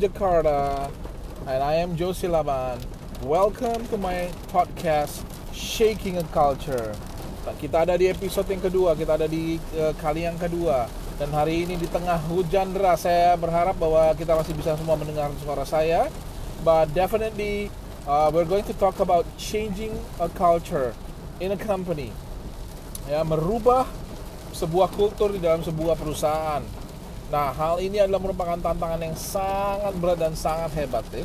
Jakarta. And I am Josie Laban. Welcome to my podcast Shaking a Culture. Nah, kita ada di episode yang kedua, kita ada di uh, kali yang kedua. Dan hari ini di tengah hujan deras, saya berharap bahwa kita masih bisa semua mendengar suara saya. But definitely uh, we're going to talk about changing a culture in a company. Ya, merubah sebuah kultur di dalam sebuah perusahaan. Nah, hal ini adalah merupakan tantangan yang sangat berat dan sangat hebat, ya.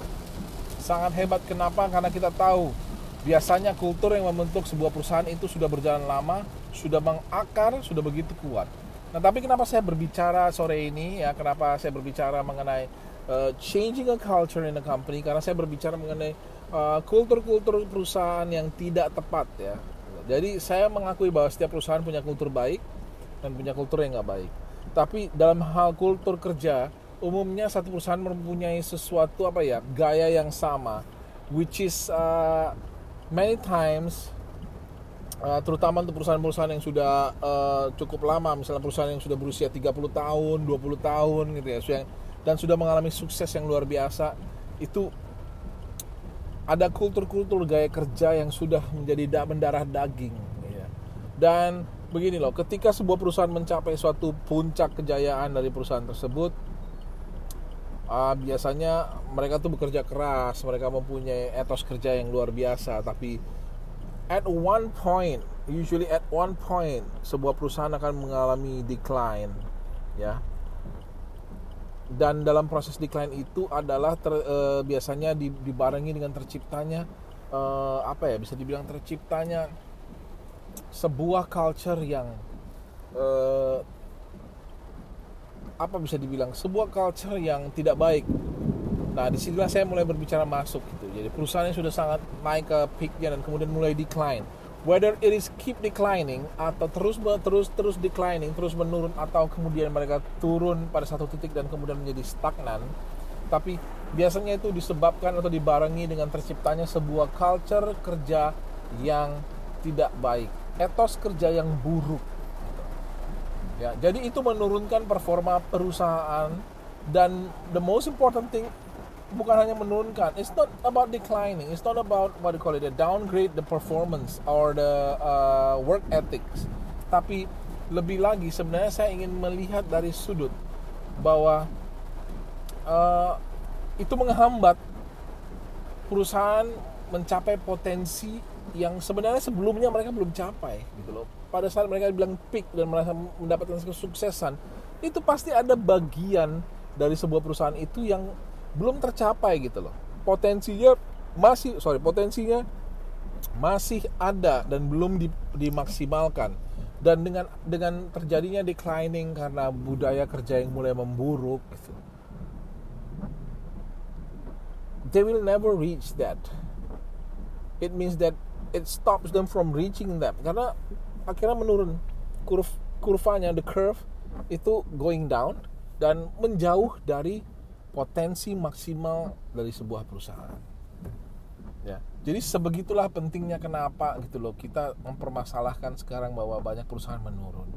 Sangat hebat kenapa? Karena kita tahu biasanya kultur yang membentuk sebuah perusahaan itu sudah berjalan lama, sudah mengakar, sudah begitu kuat. Nah, tapi kenapa saya berbicara sore ini ya? Kenapa saya berbicara mengenai uh, changing a culture in a company? Karena saya berbicara mengenai uh, kultur-kultur perusahaan yang tidak tepat ya. Jadi saya mengakui bahwa setiap perusahaan punya kultur baik, dan punya kultur yang nggak baik. Tapi dalam hal kultur kerja, umumnya satu perusahaan mempunyai sesuatu apa ya gaya yang sama, which is uh, many times uh, terutama untuk perusahaan-perusahaan yang sudah uh, cukup lama, misalnya perusahaan yang sudah berusia 30 tahun, 20 tahun gitu ya, dan sudah mengalami sukses yang luar biasa, itu ada kultur-kultur gaya kerja yang sudah menjadi mendarah daging ya. dan begini loh, ketika sebuah perusahaan mencapai suatu puncak kejayaan dari perusahaan tersebut, uh, biasanya mereka tuh bekerja keras, mereka mempunyai etos kerja yang luar biasa, tapi at one point, usually at one point, sebuah perusahaan akan mengalami decline, ya. Dan dalam proses decline itu adalah ter, uh, biasanya dibarengi dengan terciptanya uh, apa ya, bisa dibilang terciptanya sebuah culture yang uh, apa bisa dibilang sebuah culture yang tidak baik. Nah di sinilah saya mulai berbicara masuk gitu. Jadi perusahaan yang sudah sangat naik ke peaknya dan kemudian mulai decline. Whether it is keep declining atau terus terus terus declining, terus menurun atau kemudian mereka turun pada satu titik dan kemudian menjadi stagnan. Tapi biasanya itu disebabkan atau dibarengi dengan terciptanya sebuah culture kerja yang tidak baik etos kerja yang buruk. Ya, jadi itu menurunkan performa perusahaan dan the most important thing bukan hanya menurunkan. It's not about declining. It's not about what do you call it, the downgrade the performance or the uh, work ethics. Tapi lebih lagi sebenarnya saya ingin melihat dari sudut bahwa uh, itu menghambat perusahaan mencapai potensi yang sebenarnya sebelumnya mereka belum capai gitu loh. Pada saat mereka bilang peak dan merasa mendapatkan kesuksesan, itu pasti ada bagian dari sebuah perusahaan itu yang belum tercapai gitu loh. Potensinya masih sorry potensinya masih ada dan belum dimaksimalkan dan dengan dengan terjadinya declining karena budaya kerja yang mulai memburuk gitu. They will never reach that. It means that it stops them from reaching them karena akhirnya menurun kurv kurvanya the curve itu going down dan menjauh dari potensi maksimal dari sebuah perusahaan. Ya. Jadi sebegitulah pentingnya kenapa gitu loh kita mempermasalahkan sekarang bahwa banyak perusahaan menurun.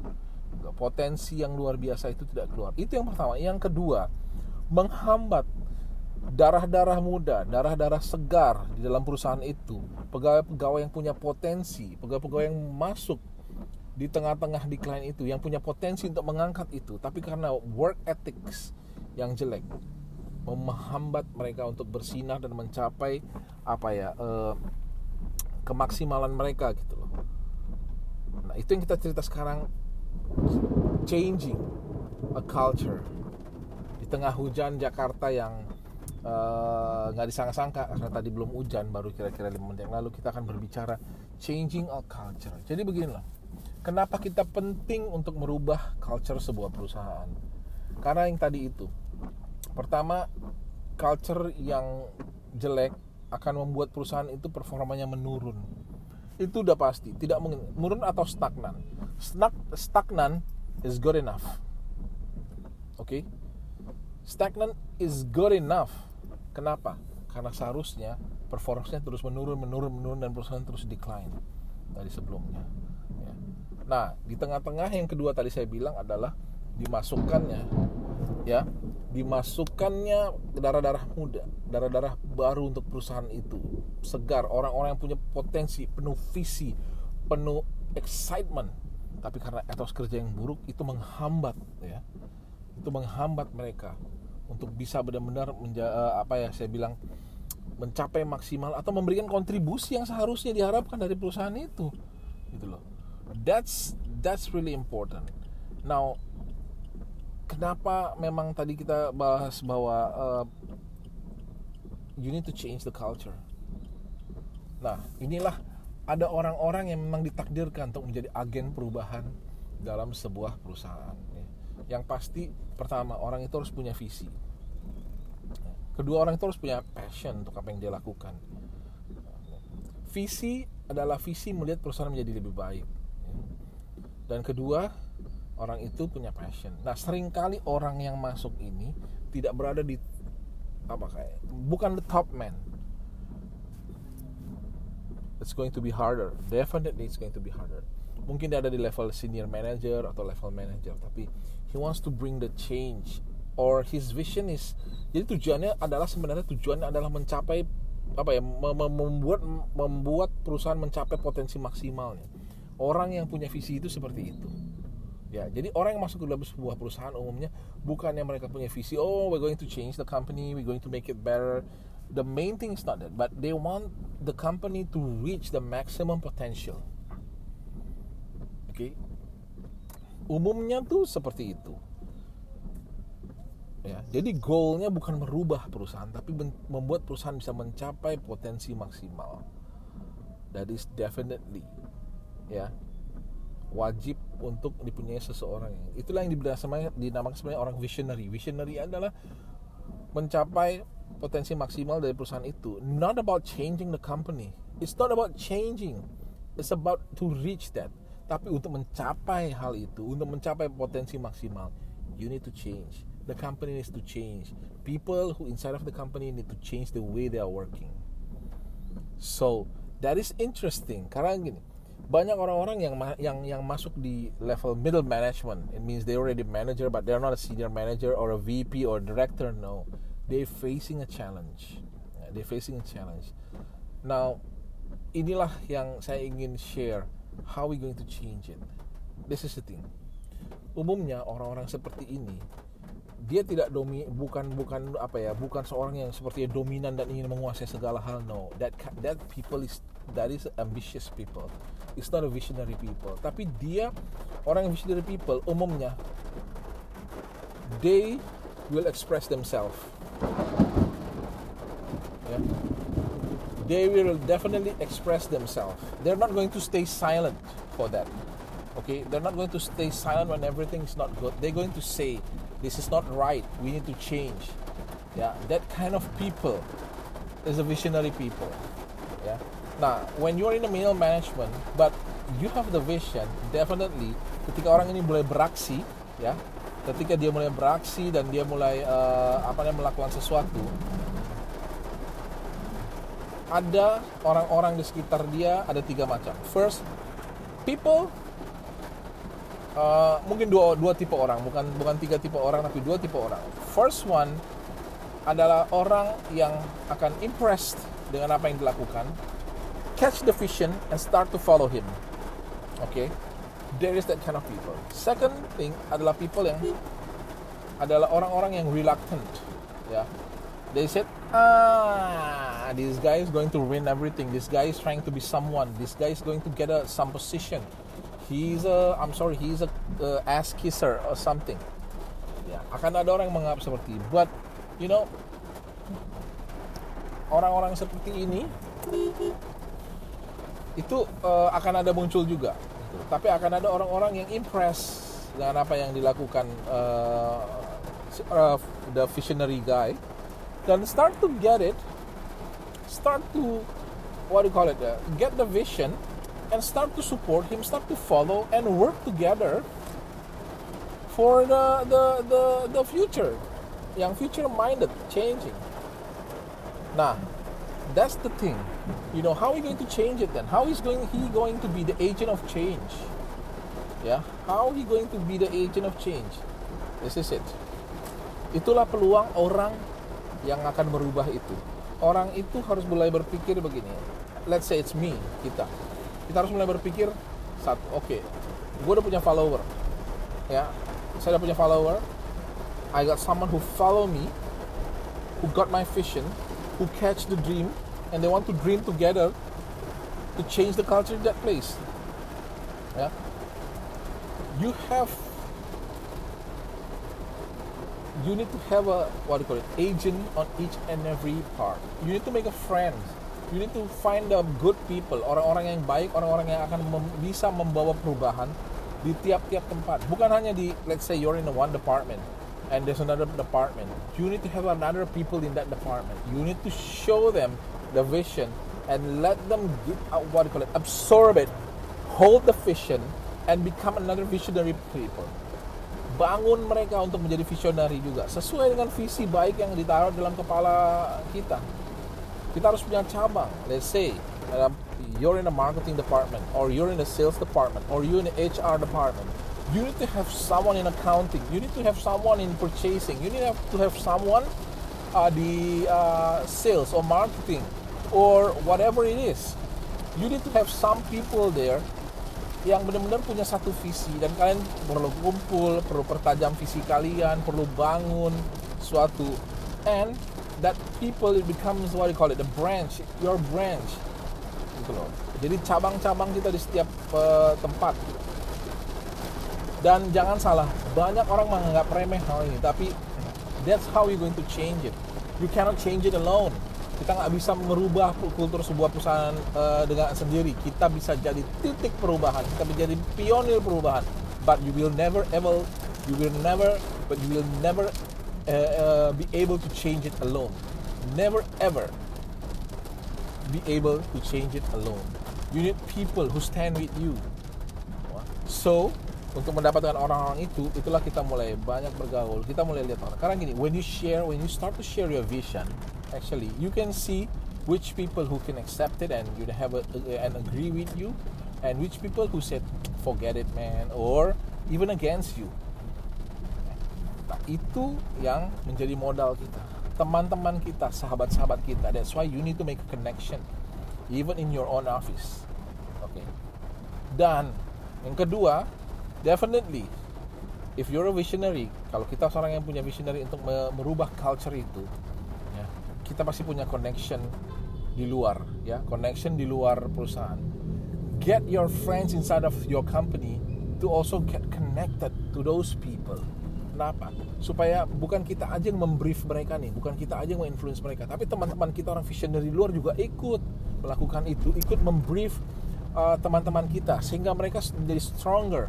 Potensi yang luar biasa itu tidak keluar. Itu yang pertama. Yang kedua, menghambat darah-darah muda, darah-darah segar di dalam perusahaan itu, pegawai-pegawai yang punya potensi, pegawai-pegawai yang masuk di tengah-tengah decline itu, yang punya potensi untuk mengangkat itu, tapi karena work ethics yang jelek, menghambat mereka untuk bersinar dan mencapai apa ya eh, kemaksimalan mereka gitu loh. Nah itu yang kita cerita sekarang, changing a culture di tengah hujan Jakarta yang nggak uh, disangka-sangka karena tadi belum hujan baru kira-kira lima menit yang lalu kita akan berbicara changing a culture. Jadi beginilah kenapa kita penting untuk merubah culture sebuah perusahaan? Karena yang tadi itu pertama culture yang jelek akan membuat perusahaan itu performanya menurun. Itu udah pasti tidak mungkin menurun atau stagnan. Stag, stagnan is good enough. Oke? Okay? stagnan is good enough Kenapa? Karena seharusnya performance-nya terus menurun, menurun, menurun dan perusahaan terus decline dari sebelumnya. Ya. Nah, di tengah-tengah yang kedua tadi saya bilang adalah dimasukkannya ya dimasukkannya darah-darah muda, darah-darah baru untuk perusahaan itu. Segar, orang-orang yang punya potensi, penuh visi, penuh excitement. Tapi karena etos kerja yang buruk itu menghambat ya. Itu menghambat mereka untuk bisa benar-benar eh, apa ya saya bilang mencapai maksimal atau memberikan kontribusi yang seharusnya diharapkan dari perusahaan itu. Gitu loh. That's that's really important. Now kenapa memang tadi kita bahas bahwa uh, you need to change the culture. Nah, inilah ada orang-orang yang memang ditakdirkan untuk menjadi agen perubahan dalam sebuah perusahaan. Yang pasti pertama orang itu harus punya visi. Kedua orang itu harus punya passion untuk apa yang dia lakukan. Visi adalah visi melihat perusahaan menjadi lebih baik. Dan kedua, orang itu punya passion. Nah, sering kali orang yang masuk ini tidak berada di apa kayak bukan the top man. It's going to be harder. Definitely it's going to be harder. Mungkin dia ada di level senior manager atau level manager, tapi he wants to bring the change or his vision is jadi tujuannya adalah sebenarnya tujuannya adalah mencapai apa ya membuat membuat perusahaan mencapai potensi maksimalnya. Orang yang punya visi itu seperti itu Ya, jadi orang yang masuk ke dalam sebuah perusahaan umumnya bukannya mereka punya visi, oh we're going to change the company, we're going to make it better. The main thing is not that, but they want the company to reach the maximum potential. Oke. Okay? Umumnya tuh seperti itu. Ya, jadi goalnya bukan merubah perusahaan, tapi membuat perusahaan bisa mencapai potensi maksimal. That is definitely, ya, wajib untuk dipunyai seseorang. Itulah yang dinamakan sebenarnya orang visionary. Visionary adalah mencapai potensi maksimal dari perusahaan itu. Not about changing the company. It's not about changing. It's about to reach that. Tapi untuk mencapai hal itu, untuk mencapai potensi maksimal, you need to change. The company needs to change. People who inside of the company need to change the way they are working. So, that is interesting. Karena gini, banyak orang-orang yang yang yang masuk di level middle management it means they already manager but they're not a senior manager or a VP or director no they facing a challenge they facing a challenge now inilah yang saya ingin share how we going to change it. This is the thing. Umumnya orang-orang seperti ini dia tidak domi bukan bukan apa ya bukan seorang yang seperti dominan dan ingin menguasai segala hal no. That that people is that is ambitious people. It's not a visionary people. Tapi dia orang yang visionary people umumnya they will express themselves they will definitely express themselves. They're not going to stay silent for that okay? They're not going to stay silent when everything is not good. They're going to say this is not right. We need to change. Yeah that kind of people is a visionary people. Yeah. Nah when you're in the middle management but you have the vision definitely ketika orang ini mulai beraksi ya ketika dia mulai beraksi dan dia mulai uh, apa namanya melakukan sesuatu ada orang-orang di sekitar dia ada tiga macam. First people uh, mungkin dua dua tipe orang. Bukan bukan tiga tipe orang tapi dua tipe orang. First one adalah orang yang akan impressed dengan apa yang dilakukan catch the vision and start to follow him. Okay? There is that kind of people. Second thing adalah people yang adalah orang-orang yang reluctant. Ya. Yeah. they said ah this guy is going to win everything. This guy is trying to be someone. This guy is going to get a some position. He's a I'm sorry he's a uh, ass kisser or something. Ya akan ada orang yang menganggap seperti but you know orang-orang seperti ini itu uh, akan ada muncul juga. Tapi akan ada orang-orang yang impress dengan apa yang dilakukan uh, uh, the visionary guy. Dan start to get it start to what do you call it uh, get the vision and start to support him, start to follow and work together for the the the, the future. Yang future minded, changing. Nah, that's the thing. You know, how are you going to change it then? How is going he going to be the agent of change? Yeah, how he going to be the agent of change? This is it. Itulah peluang orang yang akan merubah itu. Orang itu harus mulai berpikir begini. Let's say it's me, kita. Kita harus mulai berpikir satu, oke, okay, gue udah punya follower, ya, saya udah punya follower. I got someone who follow me, who got my vision, who catch the dream, and they want to dream together to change the culture in that place. Yeah, you have you need to have a what do you call it agent on each and every part. You need to make a friend. You need to find the good people orang-orang yang baik orang-orang yang akan mem bisa membawa perubahan di tiap-tiap tempat. Bukan hanya di let's say you're in a one department and there's another department. You need to have another people in that department. You need to show them the vision and let them get, uh, what do you call it absorb it hold the vision and become another visionary people bangun mereka untuk menjadi visionary juga sesuai dengan visi baik yang ditaruh dalam kepala kita. Kita harus punya cabang let's say uh, you're in a marketing department or you're in a sales department or you're in the HR department. You need to have someone in accounting. You need to have someone in purchasing. You need to have someone uh, di uh, sales or marketing or whatever it is. You need to have some people there yang benar-benar punya satu visi dan kalian perlu kumpul, perlu pertajam visi kalian, perlu bangun suatu and that people it becomes what you call it the branch, your branch gitu loh. Jadi cabang-cabang kita di setiap uh, tempat. Dan jangan salah, banyak orang menganggap remeh hal ini, tapi that's how you going to change it. You cannot change it alone kita nggak bisa merubah kultur sebuah perusahaan uh, dengan sendiri. Kita bisa jadi titik perubahan. Kita menjadi pionir perubahan. But you will never ever you will never but you will never uh, uh, be able to change it alone. Never ever be able to change it alone. You need people who stand with you. So untuk mendapatkan orang-orang itu itulah kita mulai banyak bergaul. Kita mulai lihat orang. Karena gini when you share when you start to share your vision actually you can see which people who can accept it and you have a, and agree with you and which people who said forget it man or even against you. Nah itu yang menjadi modal kita. Teman-teman kita sahabat-sahabat kita. That's why you need to make a connection even in your own office. Okay. dan yang kedua definitely if you're a visionary kalau kita seorang yang punya visionary untuk merubah culture itu kita pasti punya connection di luar ya. Connection di luar perusahaan. Get your friends inside of your company to also get connected to those people. Kenapa? Supaya bukan kita aja yang membrief mereka nih bukan kita aja yang menginfluence mereka tapi teman-teman kita orang visionary luar juga ikut melakukan itu ikut membrief uh, teman-teman kita sehingga mereka menjadi stronger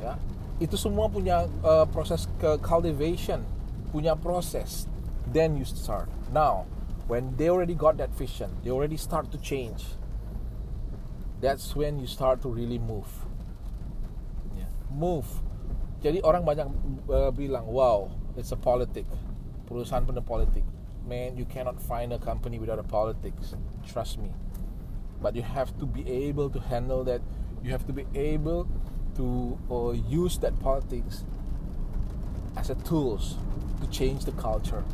ya. Itu semua punya uh, proses ke cultivation punya proses then you start. Now when they already got that vision they already start to change that's when you start to really move. Yeah. move. Jadi orang banyak uh, bilang wow it's a politic. Perusahaan penuh politik man you cannot find a company without a politics. Trust me. But you have to be able to handle that. You have to be able to uh, use that politics as a tools to change the culture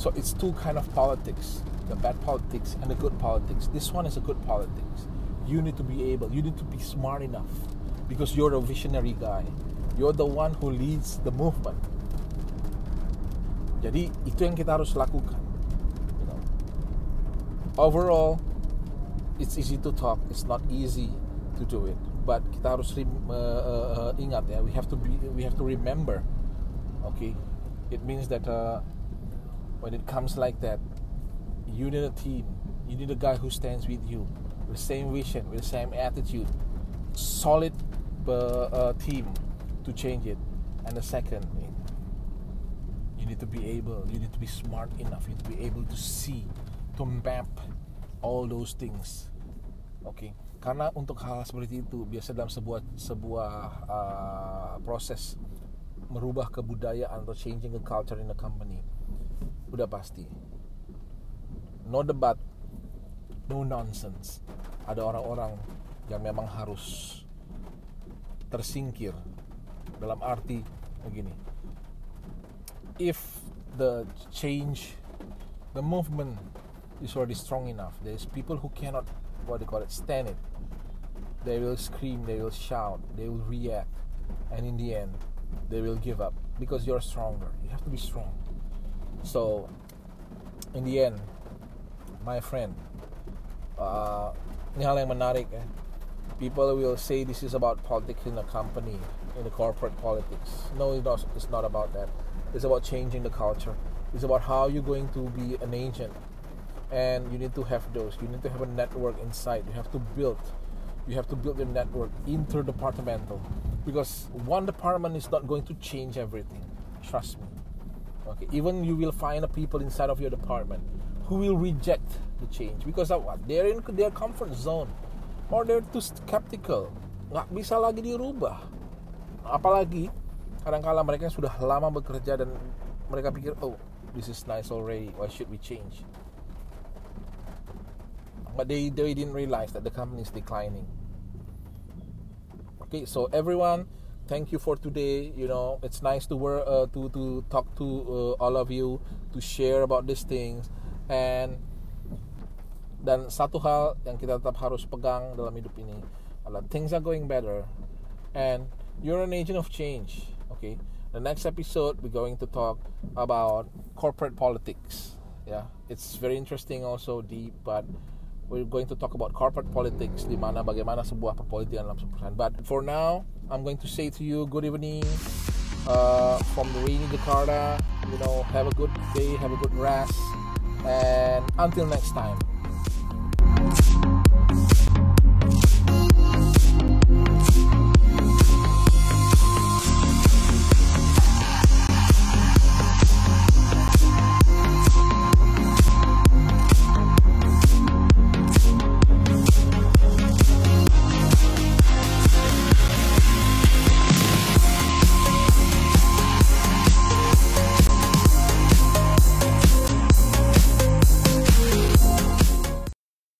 so it's two kind of politics, the bad politics and the good politics. This one is a good politics. You need to be able, you need to be smart enough because you're a visionary guy. You're the one who leads the movement. Jadi itu yang kita harus lakukan. You know. Overall, it's easy to talk. It's not easy to do it. But kita harus uh, uh, ingat ya. We have to be. We have to remember. Okay, it means that. Uh, when it comes like that, you need a team. You need a guy who stands with you, with the same vision, with the same attitude, solid uh, uh, team to change it. And the second, you need to be able, you need to be smart enough, you need to be able to see, to map all those things. Okay, karena untuk hal, seperti itu biasa dalam sebuah sebuah uh, proses merubah kebudayaan atau changing a culture in a company? Udah pasti. No debat no nonsense. Ada orang-orang yang memang harus tersingkir dalam arti begini. If the change the movement is already strong enough there's people who cannot what they call it stand it. They will scream they will shout they will react and in the end they will give up because you're stronger. You have to be strong. So in the end my friend uh, ya people will say this is about politics in a company in the corporate politics. No it's not, it's not about that. It's about changing the culture. It's about how you're going to be an agent. And you need to have those. You need to have a network inside. You have to build. You have to build your network interdepartmental because one department is not going to change everything. Trust me. Okay even you will find a people inside of your department who will reject the change because of what? They're in their comfort zone or they're too skeptical. Nggak bisa lagi dirubah. Apalagi kadang-kala mereka sudah lama bekerja dan mereka pikir oh this is nice already. Why should we change? But they they didn't realize that the company is declining okay so everyone thank you for today. You know it's nice to work uh, to to talk to uh, all of you to share about these things. And dan satu hal yang kita tetap harus pegang dalam hidup ini adalah things are going better and you're an agent of change okay? The next episode we're going to talk about corporate politics. Yeah it's very interesting also deep but we're going to talk about corporate politics di mana bagaimana sebuah perpolitikan dalam sebuah perusahaan. But for now I'm going to say to you good evening uh, from rainy Jakarta. You know have a good day have a good rest and until next time